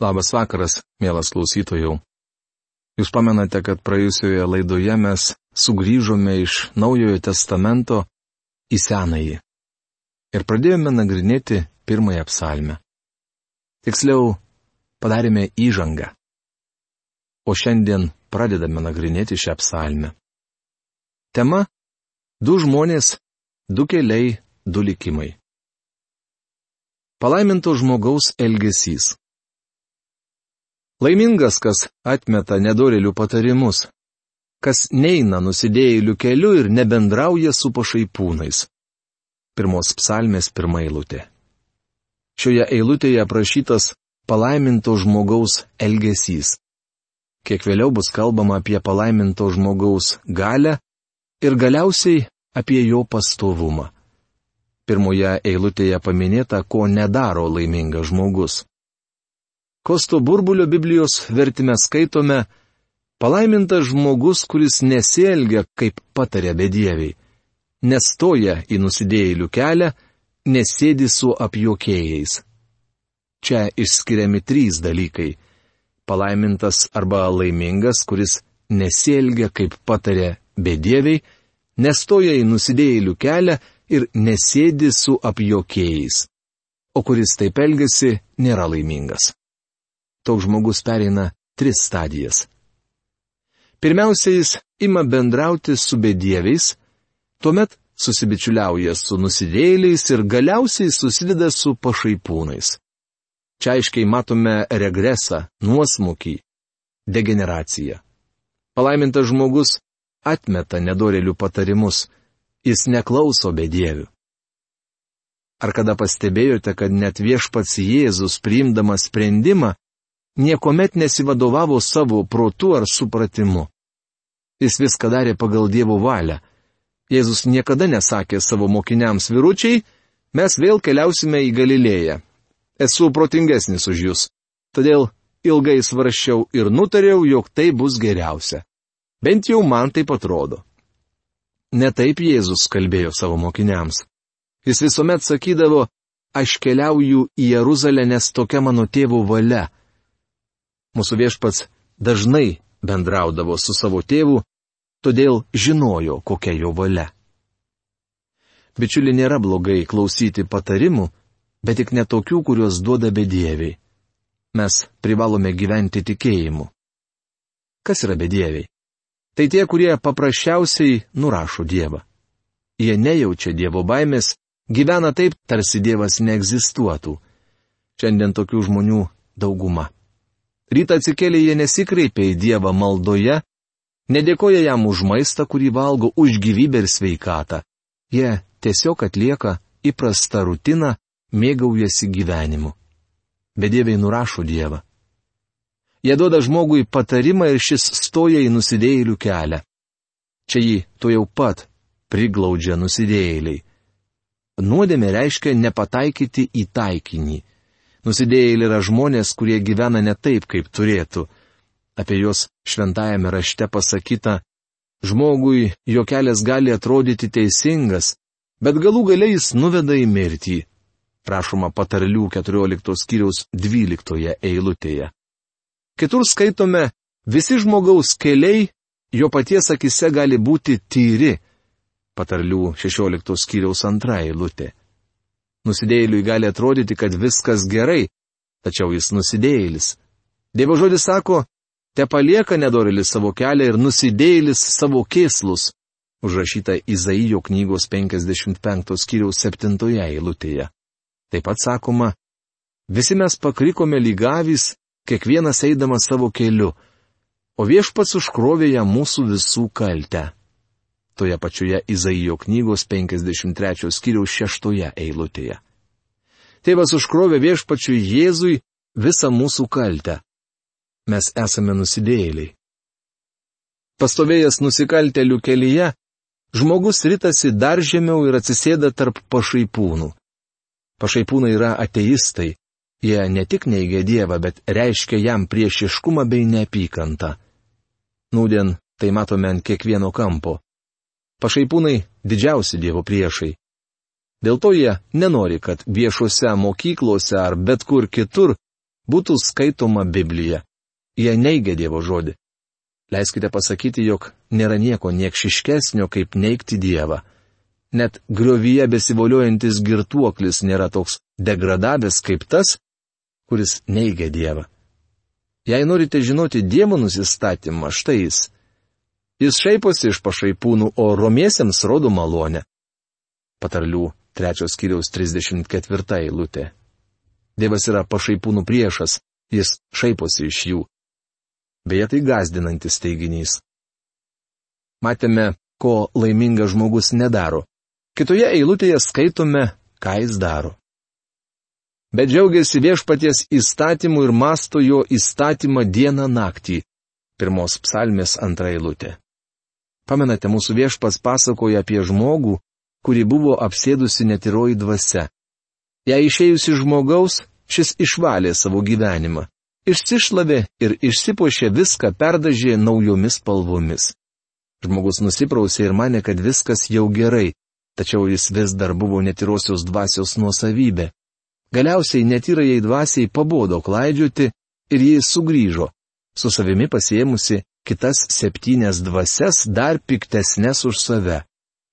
Labas vakaras, mielas klausytojų. Jūs pamenate, kad praėjusioje laidoje mes sugrįžome iš Naujojo testamento į Senąjį. Ir pradėjome nagrinėti pirmąją psalmę. Tiksliau, padarėme įžangą. O šiandien pradedame nagrinėti šią psalmę. Tema - du žmonės, du keliai, du likimai. Palaiminto žmogaus elgesys. Laimingas, kas atmeta nedorelių patarimus, kas neina nusidėjėlių keliu ir nebendrauja su pašaipūnais. Pirmos psalmės pirmą eilutė. Šioje eilutėje aprašytas palaiminto žmogaus elgesys. Kiek vėliau bus kalbama apie palaiminto žmogaus galę ir galiausiai apie jo pastovumą. Pirmoje eilutėje paminėta, ko nedaro laimingas žmogus. Kosto burbulio Biblijos vertime skaitome, palaimintas žmogus, kuris nesielgia, kaip patarė bedieviai, nestoja į nusidėjėlių kelią, nesėdi su apjokėjais. Čia išskiriami trys dalykai - palaimintas arba laimingas, kuris nesielgia, kaip patarė bedieviai, nestoja į nusidėjėlių kelią ir nesėdi su apjokėjais. O kuris taip elgesi, nėra laimingas toks žmogus pereina tris stadijas. Pirmiausia, jis ima bendrauti su bedieviais, tuomet susibičiuliauja su nusidėjėliais ir galiausiai susideda su pašaipūnais. Čia aiškiai matome regresą, nuosmukį, degeneraciją. Palaimintas žmogus atmeta nedorelių patarimus, jis neklauso bedievių. Ar kada pastebėjote, kad net viešpats Jėzus priimdamas sprendimą niekuomet nesivadovavo savo protu ar supratimu. Jis viską darė pagal Dievo valią. Jėzus niekada nesakė savo mokiniams vyručiai, mes vėl keliausime į Galilėją. Esu protingesnis už jūs. Todėl ilgai svarščiau ir nutariau, jog tai bus geriausia. Bent jau man taip atrodo. Netaip Jėzus kalbėjo savo mokiniams. Jis visuomet sakydavo, aš keliauju į Jeruzalę, nes tokia mano tėvo valia Mūsų viešpats dažnai bendraudavo su savo tėvu, todėl žinojo, kokia jo valia. Bičiuli nėra blogai klausyti patarimų, bet tik netokių, kuriuos duoda bedieviai. Mes privalome gyventi tikėjimu. Kas yra bedieviai? Tai tie, kurie paprasčiausiai nurašo Dievą. Jie nejaučia Dievo baimės, gyvena taip, tarsi Dievas neegzistuotų. Šiandien tokių žmonių dauguma. Rytą atsikėlė jie nesikreipė į Dievą maldoje, nedėkoja jam už maistą, kurį valgo, už gyvybę ir sveikatą. Jie tiesiog atlieka įprastą rutiną, mėgaujasi gyvenimu. Bedieviai nurašo Dievą. Jie duoda žmogui patarimą ir šis stoja į nusidėjėlių kelią. Čia jį to jau pat priglaudžia nusidėjėliai. Nuodėmė reiškia nepataikyti į taikinį. Nusidėjėliai yra žmonės, kurie gyvena ne taip, kaip turėtų. Apie juos šventajame rašte pasakyta, žmogui jo kelias gali atrodyti teisingas, bet galų galiai jis nuveda į mirtį. Prašoma patarlių 14 skyriaus 12 eilutėje. Kitur skaitome, visi žmogaus keliai jo paties akise gali būti tyri. Patarlių 16 skyriaus antra eilutė. Nusidėjėliui gali atrodyti, kad viskas gerai, tačiau jis nusidėjėlis. Dievo žodis sako, te palieka nedorelis savo kelią ir nusidėjėlis savo kėslus, užrašyta Izaijo knygos 55 skyriaus 7 eilutėje. Taip pat sakoma, visi mes pakrikome lygavys, kiekvienas eidamas savo keliu, o viešpats užkrovė ją mūsų visų kaltę toje pačioje Izaijo knygos 53 skyriaus 6 eilutėje. Tėvas užkrovė viešpačiui Jėzui visą mūsų kaltę. Mes esame nusidėjėliai. Pastovėjęs nusikaltelių kelyje, žmogus ritasi dar žemiau ir atsisėda tarp pašaipūnų. Pašaipūnai yra ateistai. Jie ne tik neigia Dievą, bet reiškia jam priešiškumą bei neapykantą. Nūdien tai matome ant kiekvieno kampo. Pašaipūnai didžiausi Dievo priešai. Dėl to jie nenori, kad viešuose mokyklose ar bet kur kitur būtų skaitoma Biblija. Jie neigia Dievo žodį. Leiskite pasakyti, jog nėra nieko niekšiškesnio, kaip neikti Dievą. Net griovyje besivoliojantis girtuoklis nėra toks degradavęs kaip tas, kuris neigia Dievą. Jei norite žinoti Dievo nusistatymą, štai jis. Jis šaiposi iš pašaipūnų, o romiesiems rodo malonę. Patarlių trečios kiriaus 34 eilutė. Dievas yra pašaipūnų priešas, jis šaiposi iš jų. Beje, tai gazdinantis teiginys. Matėme, ko laimingas žmogus nedaro. Kitoje eilutėje skaitome, ką jis daro. Bet džiaugiasi viešpaties įstatymu ir masto jo įstatymą dieną naktį. Pirmos psalmės antra eilutė. Pamenate, mūsų viešpas pasakoja apie žmogų, kuri buvo apsėdusi netiroji dvasia. Jei išėjusi žmogaus, šis išvalė savo gyvenimą. Išsišlavė ir išsipošė viską perdažė naujomis spalvomis. Žmogus nusiprausė ir mane, kad viskas jau gerai, tačiau jis vis dar buvo netirosios dvasios nuosavybė. Galiausiai netyrajai dvasiai pabodo klaidžiuoti ir jis sugrįžo, su savimi pasiemusi kitas septynes dvasias dar piktesnės už save.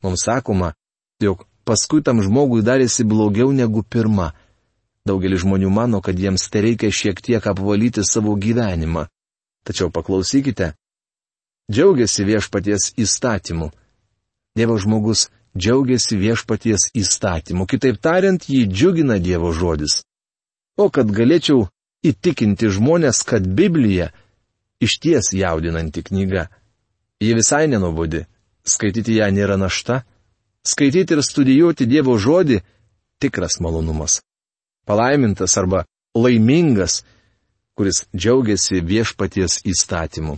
Mums sakoma, jog paskui tam žmogui darėsi blogiau negu pirma. Daugelis žmonių mano, kad jiems tai reikia šiek tiek apvalyti savo gyvenimą. Tačiau paklausykite. Džiaugiasi viešpaties įstatymu. Dievo žmogus džiaugiasi viešpaties įstatymu. Kitaip tariant, jį džiugina Dievo žodis. O kad galėčiau įtikinti žmonės, kad Biblija išties jaudinanti knyga. Ji visai nenubodi. Skaityti ją nėra našta skaityti ir studijuoti Dievo žodį - tikras malonumas. Palaimintas arba laimingas, kuris džiaugiasi viešpaties įstatymu.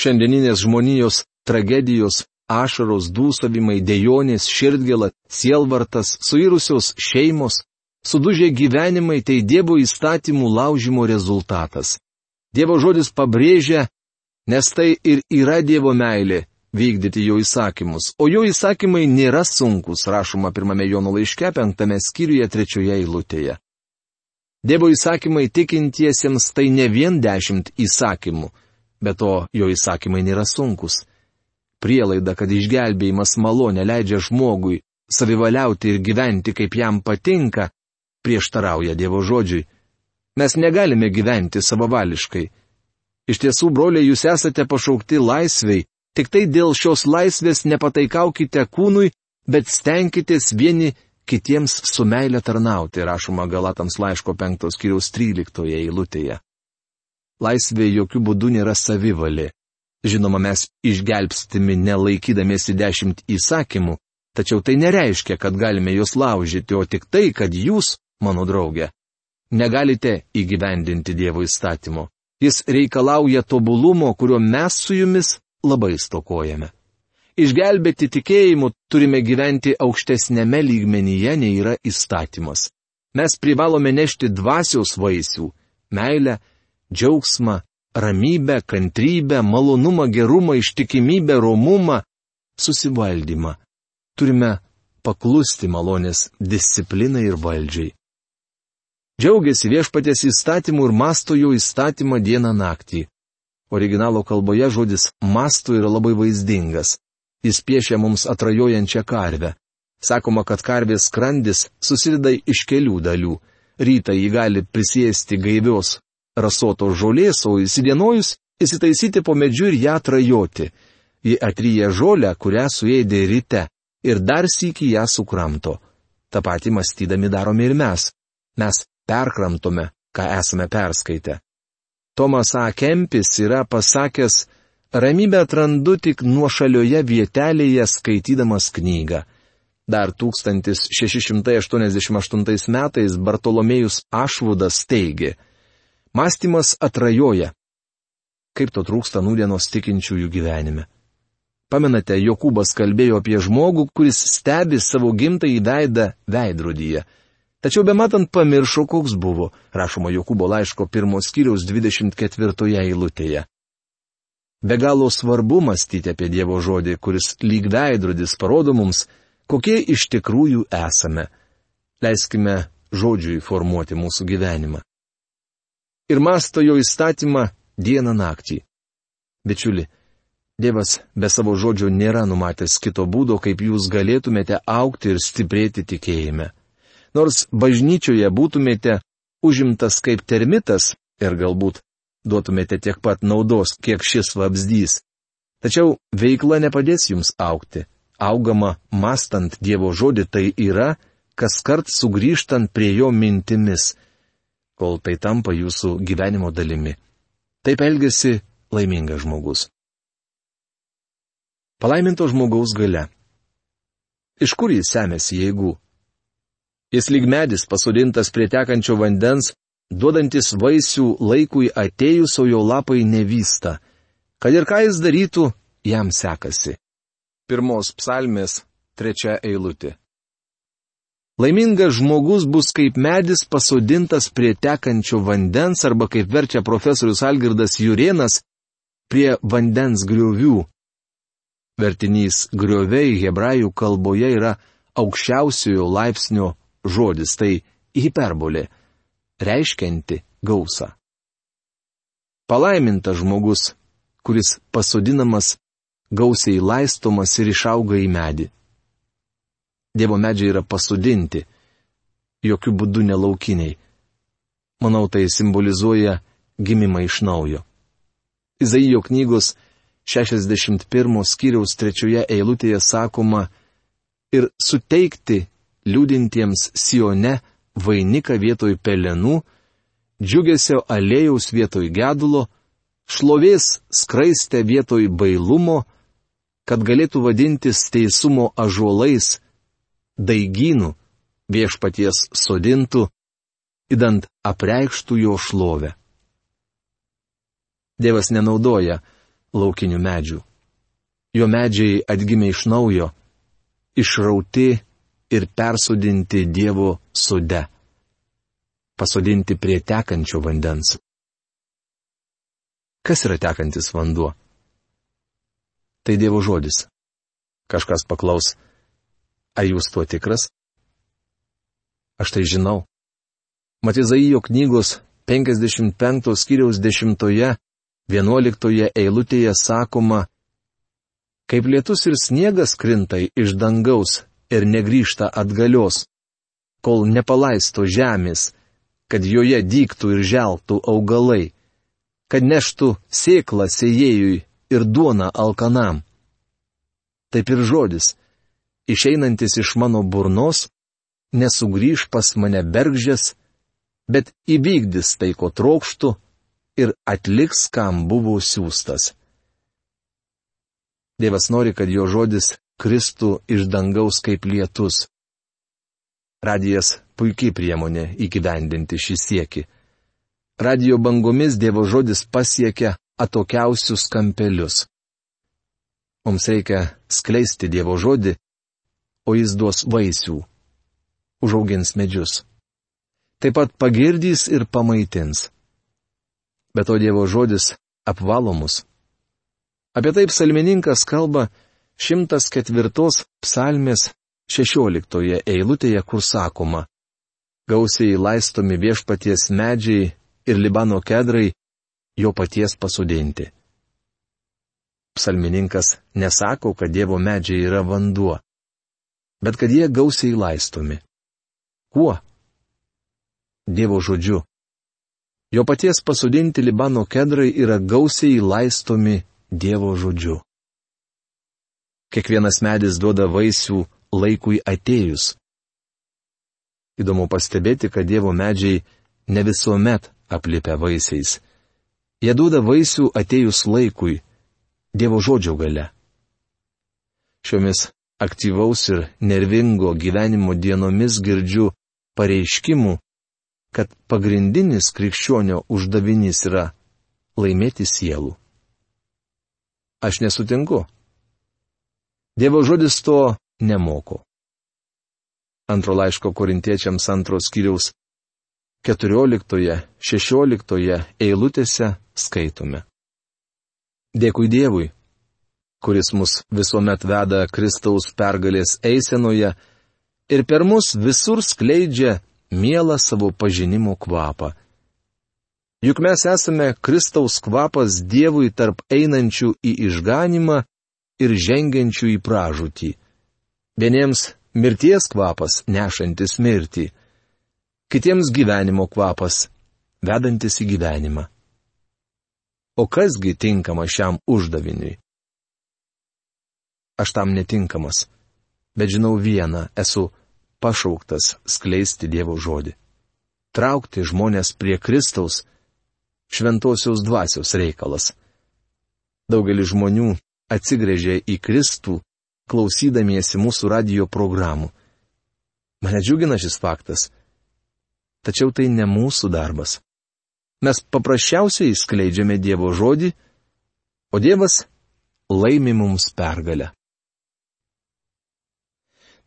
Šiandieninės žmonijos tragedijos, ašaros, dūsavimai, dejonės, širdgėla, sielvartas, suirusios šeimos, sudužė gyvenimai tai Dievo įstatymų laužimo rezultatas. Dievo žodis pabrėžia, nes tai ir yra Dievo meilė vykdyti jo įsakymus, o jo įsakymai nėra sunkus, rašoma pirmame Jono laiške penktame skyriuje trečioje eilutėje. Dievo įsakymai tikintiesiems tai ne vien dešimt įsakymų, bet to jo įsakymai nėra sunkus. Prielaida, kad išgelbėjimas malonė leidžia žmogui savivaliauti ir gyventi kaip jam patinka, prieštarauja Dievo žodžiui. Mes negalime gyventi savavališkai. Iš tiesų, broliai, jūs esate pašaukti laisviai, Tik tai dėl šios laisvės nepataikaukite kūnui, bet stenkitės vieni kitiems su meilė tarnauti, rašoma Galatams laiško 5 skyriaus 13 eilutėje. Laisvė jokių būdų nėra savivalė. Žinoma, mes išgelbstimi nelaikydamiesi dešimt įsakymų, tačiau tai nereiškia, kad galime juos laužyti, o tik tai, kad jūs, mano draugė, negalite įgyvendinti Dievo įstatymo. Jis reikalauja tobulumo, kurio mes su jumis labai stokojame. Išgelbėti tikėjimu turime gyventi aukštesnėme lygmenyje nei yra įstatymas. Mes privalome nešti dvasios vaisių - meilę, džiaugsmą, ramybę, kantrybę, malonumą, gerumą, ištikimybę, romumą, susivaldymą. Turime paklusti malonės disciplinai ir valdžiai. Džiaugiasi viešpatės įstatymu ir masto jo įstatymą dieną naktį. Originalo kalboje žodis mastu yra labai vaizdingas. Jis piešia mums atrajojančią karvę. Sakoma, kad karvės skrandis susideda iš kelių dalių. Rytą jį gali prisėsti gaivios rasotos žolės, o įsidienojus įsitaisyti po medžiu ir ją trajoti. Ji atryja žolę, kurią suėdė ryte, ir dar sįki ją sukramto. Ta pati mąstydami darome ir mes. Mes perkramtome, ką esame perskaitę. Tomas A. Kempis yra pasakęs, ramybę atrandu tik nuošalioje vietelėje skaitydamas knygą. Dar 1688 metais Bartolomėjus Ašvudas teigė, mąstymas atrajoja. Kaip to trūksta nūdienos tikinčiųjų gyvenime. Pamenate, Jokūbas kalbėjo apie žmogų, kuris stebi savo gimtąjį veidą veidrodyje. Tačiau be matant pamiršo, koks buvo, rašoma Jokūbo laiško pirmos skyriaus 24 eilutėje. Be galo svarbu mąstyti apie Dievo žodį, kuris lyg veidrodis parodo mums, kokie iš tikrųjų esame. Leiskime žodžiui formuoti mūsų gyvenimą. ir masto jo įstatymą dieną naktį. Bičiuli, Dievas be savo žodžio nėra numatęs kito būdo, kaip jūs galėtumėte aukti ir stiprėti tikėjime. Nors bažnyčioje būtumėte užimtas kaip termitas ir galbūt duotumėte tiek pat naudos, kiek šis vabzdys. Tačiau veikla nepadės jums aukti. Augama mastant Dievo žodį tai yra, kas kart sugrįžtant prie jo mintimis, kol tai tampa jūsų gyvenimo dalimi. Taip elgesi laimingas žmogus. Palaiminto žmogaus gale. Iš kur jis semėsi jėgų? Jis lyg medis pasodintas prie tekančio vandens, duodantis vaisių laikui atėjus, o jo lapai nevysta. Kad ir ką jis darytų, jam sekasi. Pirmos psalmės trečia eilutė. Laimingas žmogus bus kaip medis pasodintas prie tekančio vandens arba kaip verčia profesorius Algirdas Jurienas prie vandens griovių. Vertinys grioviai hebrajų kalboje yra aukščiausiojo laipsnio žodis, tai hiperbolė, reiškianti gausą. Palaimintas žmogus, kuris pasodinamas, gausiai laistomas ir išauga į medį. Dievo medžiai yra pasodinti, jokių būdų nelaukiniai. Manau, tai simbolizuoja gimimą iš naujo. Izaijo knygos 61 skyriaus trečioje eilutėje sakoma ir suteikti liūdintiems Sione vainiką vietoj pelenų, džiugesio alėjaus vietoj gedulo, šlovės skraistę vietoj bailumo, kad galėtų vadintis teisumo ažuolais, daigynų viešpaties sodintų, įdant apreikštų jo šlovę. Dievas nenaudoja laukinių medžių. Jo medžiai atgimė iš naujo, išrauti ir persodinti Dievo sode. Pasodinti prie tekančio vandens. Kas yra tekantis vanduo? Tai Dievo žodis. Kažkas paklaus, Ar jūs tuo tikras? Aš tai žinau. Matizaijo knygos 55 skyriaus 10-11 eilutėje sakoma, kaip lietus ir sniegas krintai iš dangaus ir negrįžta atgalios, kol nepalaisto žemės, kad joje dyktų ir želtų augalai, kad neštų sėklą sėjėjui ir duona alkanam. Taip ir žodis išeinantis iš mano burnos, nesugrįž pas mane bergžės, bet įvykdys tai, ko trokštų ir atliks, kam buvo siūstas. Dievas nori, kad jo žodis kristų iš dangaus kaip lietus. Radijas puikiai priemonė įgyvendinti šį siekį. Radio bangomis Dievo žodis pasiekia atokiausius kampelius. Mums reikia skleisti Dievo žodį o jis duos vaisių. Užaugins medžius. Taip pat pagirdys ir pamaitins. Bet o Dievo žodis apvalomus. Apie tai psalmininkas kalba 104 psalmės 16 eilutėje, kur sakoma, gausiai laistomi viešpaties medžiai ir Libano kedrai jo paties pasodinti. Psalmininkas nesako, kad Dievo medžiai yra vanduo bet kad jie gausiai laistomi. Kuo? Dievo žodžiu. Jo paties pasodinti Libano kedrai yra gausiai laistomi Dievo žodžiu. Kiekvienas medis duoda vaisių laikui atėjus. Įdomu pastebėti, kad Dievo medžiai ne visuomet aplipia vaisiais. Jie duoda vaisių atėjus laikui, Dievo žodžio gale. Šiomis aktyvaus ir nervingo gyvenimo dienomis girdžiu pareiškimų, kad pagrindinis krikščionio uždavinys yra laimėti sielų. Aš nesutinku. Dievo žodis to nemoko. Antro laiško korintiečiams antros skyriaus 14-16 eilutėse skaitome. Dėkui Dievui, kuris mus visuomet veda Kristaus pergalės eisenoje ir per mus visur skleidžia mielą savo pažinimo kvapą. Juk mes esame Kristaus kvapas Dievui tarp einančių į išganimą ir žengiančių į pražūtį. Vieniems mirties kvapas nešantis mirtį, kitiems gyvenimo kvapas vedantis į gyvenimą. O kasgi tinkama šiam uždaviniui? Aš tam netinkamas, bet žinau vieną, esu pašauktas skleisti Dievo žodį. Traukti žmonės prie Kristaus šventosios dvasios reikalas. Daugelis žmonių atsigrėžė į Kristų, klausydamiesi mūsų radio programų. Mane džiugina šis faktas. Tačiau tai ne mūsų darbas. Mes paprasčiausiai skleidžiame Dievo žodį, o Dievas laimi mums pergalę.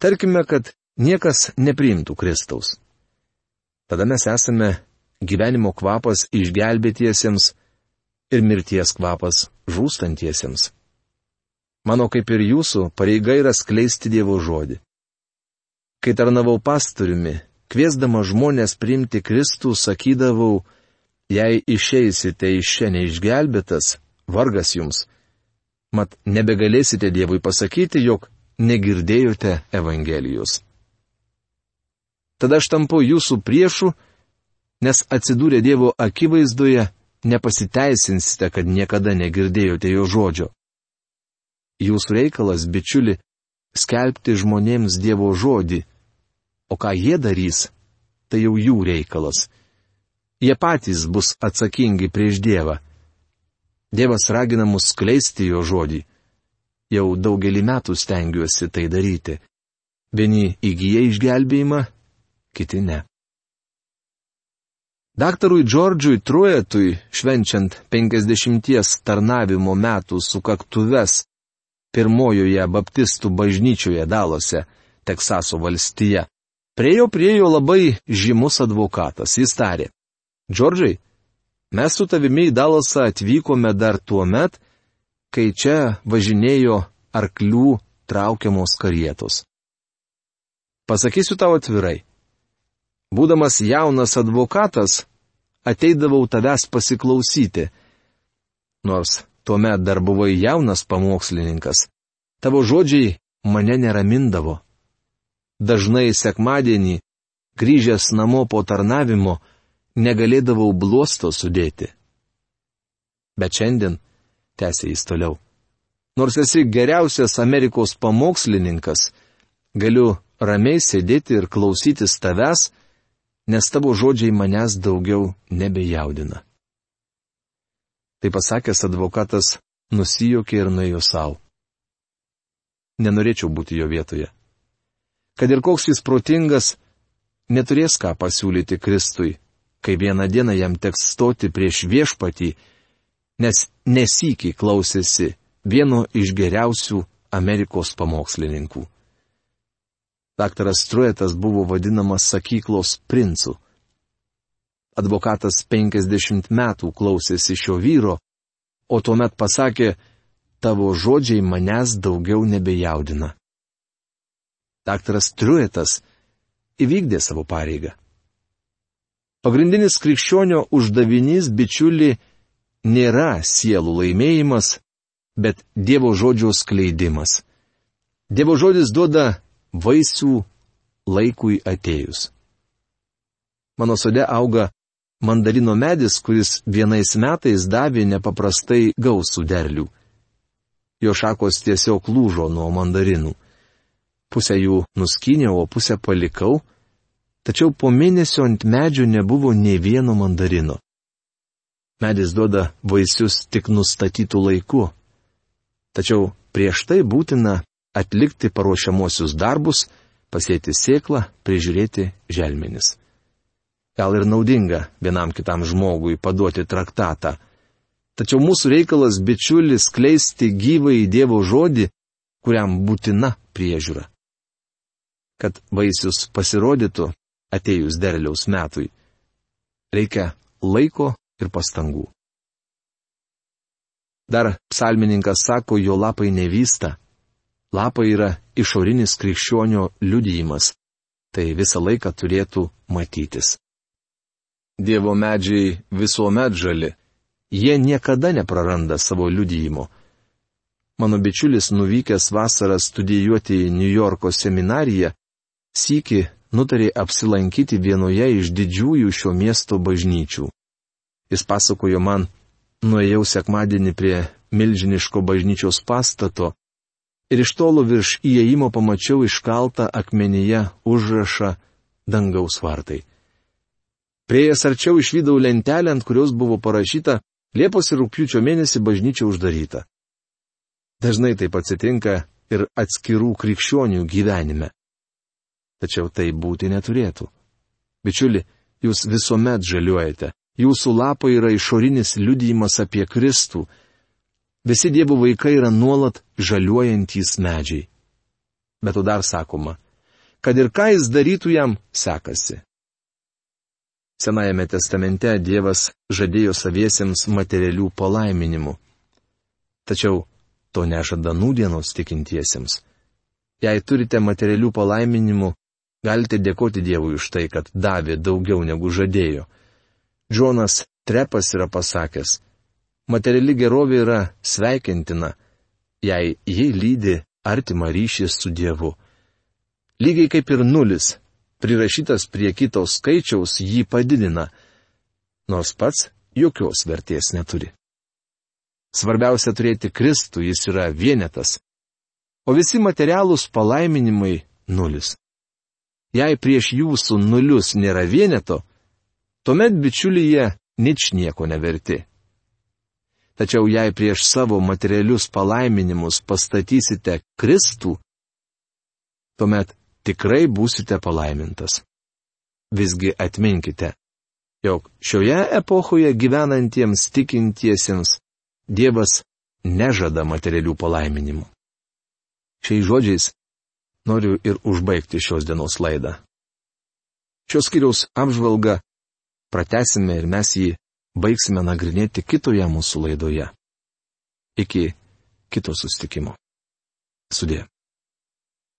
Tarkime, kad niekas nepriimtų Kristaus. Tada mes esame gyvenimo kvapas išgelbėtiesiems ir mirties kvapas žūstantiesiems. Mano kaip ir jūsų pareiga yra skleisti Dievo žodį. Kai tarnavau pastoriumi, kviesdama žmonės priimti Kristų, sakydavau, Jei išeisite iš čia neišgelbėtas, vargas jums. Mat nebegalėsite Dievui pasakyti, jog negirdėjote Evangelijos. Tada aš tampu jūsų priešų, nes atsidūrę Dievo akivaizdoje nepasiteisinsite, kad niekada negirdėjote jo žodžio. Jūsų reikalas, bičiuli, skelbti žmonėms Dievo žodį, o ką jie darys, tai jau jų reikalas. Jie patys bus atsakingi prieš Dievą. Dievas ragina mus skleisti jo žodį. Jau daugelį metų stengiuosi tai daryti. Vieni įgyja išgelbėjimą, kiti ne. Daktarui Džordžui Truetui, švenčiant 50 tarnavimo metų sukaktuves pirmojoje baptistų bažnyčioje Dalose, Teksaso valstija, priejo prie jo labai žymus advokatas. Jis tarė, Džordžai, mes su tavimi į Dalasą atvykome dar tuo met, kai čia važinėjo arklių traukiamos karietos. Pasakysiu tau atvirai. Būdamas jaunas advokatas, ateidavau tavęs pasiklausyti. Nors tuomet dar buvai jaunas pamokslininkas, tavo žodžiai mane neramindavo. Dažnai sekmadienį, grįžęs namo po tarnavimo, negalėdavau bluosto sudėti. Bet šiandien, tęsė jis toliau, nors esi geriausias Amerikos pamokslininkas, galiu ramiai sėdėti ir klausytis tavęs, nes tavo žodžiai manęs daugiau nebejaudina. Tai pasakęs advokatas nusijokė ir nuėjo savo. Nenorėčiau būti jo vietoje. Kad ir koks jis protingas, neturės ką pasiūlyti Kristui, kai vieną dieną jam teks stoti prieš viešpatį, nes nesykiai klausėsi vieno iš geriausių Amerikos pamokslininkų. Daktaras Truetas buvo vadinamas sakyklos princu. Advokatas 50 metų klausėsi šio vyro, o tuomet pasakė, tavo žodžiai manęs daugiau nebejaudina. Daktaras Truetas įvykdė savo pareigą. Pagrindinis krikščionio uždavinys, bičiuli, nėra sielų laimėjimas, bet Dievo žodžio skleidimas. Dievo žodis duoda vaisių laikui atėjus. Mano sode auga mandarino medis, kuris vienais metais davė nepaprastai gausų derlių. Jo šakos tiesiog lūžo nuo mandarinų. Pusę jų nuskynė, o pusę palikau, tačiau po mėnesio ant medžio nebuvo nei vieno mandarino. Medis duoda vaisius tik nustatytų laiku. Tačiau prieš tai būtina atlikti paruošiamosius darbus, pasėti sėklą, prižiūrėti želmenis. Gal ir naudinga vienam kitam žmogui paduoti traktatą. Tačiau mūsų reikalas bičiulis kleisti gyvą į Dievo žodį, kuriam būtina priežiūra. Kad vaisius pasirodytų, atėjus derliaus metui. Reikia laiko ir pastangų. Dar psalmininkas sako, jo lapai nevysta. Lapai yra išorinis krikščionio liudijimas. Tai visą laiką turėtų matytis. Dievo medžiai visuomet žali. Jie niekada nepraranda savo liudyjimo. Mano bičiulis nuvykęs vasarą studijuoti į New Yorko seminariją, sykį nutarė apsilankyti vienoje iš didžiųjų šio miesto bažnyčių. Jis pasakojo man, nuėjau sekmadienį prie milžiniško bažnyčios pastato ir iš tolo virš įėjimo pamačiau iškaltą akmenyje užrašą dangaus vartai. Priejas arčiau išvydau lentelę, ant kurios buvo parašyta Liepos ir rūpiučio mėnesį bažnyčia uždaryta. Dažnai taip atsitinka ir atskirų krikščionių gyvenime. Tačiau tai būti neturėtų. Bičiuli, jūs visuomet žaliuojate. Jūsų lapai yra išorinis liudijimas apie Kristų. Visi Dievo vaikai yra nuolat žaliuojantys medžiai. Bet to dar sakoma, kad ir ką jis darytų jam sekasi. Senajame testamente Dievas žadėjo saviesiems materialių palaiminimų. Tačiau to nežada nūdienos tikintiesiems. Jei turite materialių palaiminimų, galite dėkoti Dievui už tai, kad davė daugiau negu žadėjo. Džonas Trepas yra pasakęs, materiali gerovė yra sveikintina, jei jį lydi artima ryšį su Dievu. Lygiai kaip ir nulis prirašytas prie kito skaičiaus jį padidina, nors pats jokios vertės neturi. Svarbiausia turėti Kristų, jis yra vienetas, o visi materialūs palaiminimai - nulis. Jei prieš jūsų nulius nėra vieneto, tuomet bičiulyje nič nieko neverti. Tačiau jei prieš savo materialius palaiminimus pastatysite Kristų, tuomet tikrai būsite palaimintas. Visgi atminkite, jog šioje epochoje gyvenantiems tikintiesiems Dievas nežada materialių palaiminimų. Šiais žodžiais noriu ir užbaigti šios dienos laidą. Šios skiriaus apžvalgą pratesime ir mes jį baigsime nagrinėti kitoje mūsų laidoje. Iki kito sustikimo. Sudė.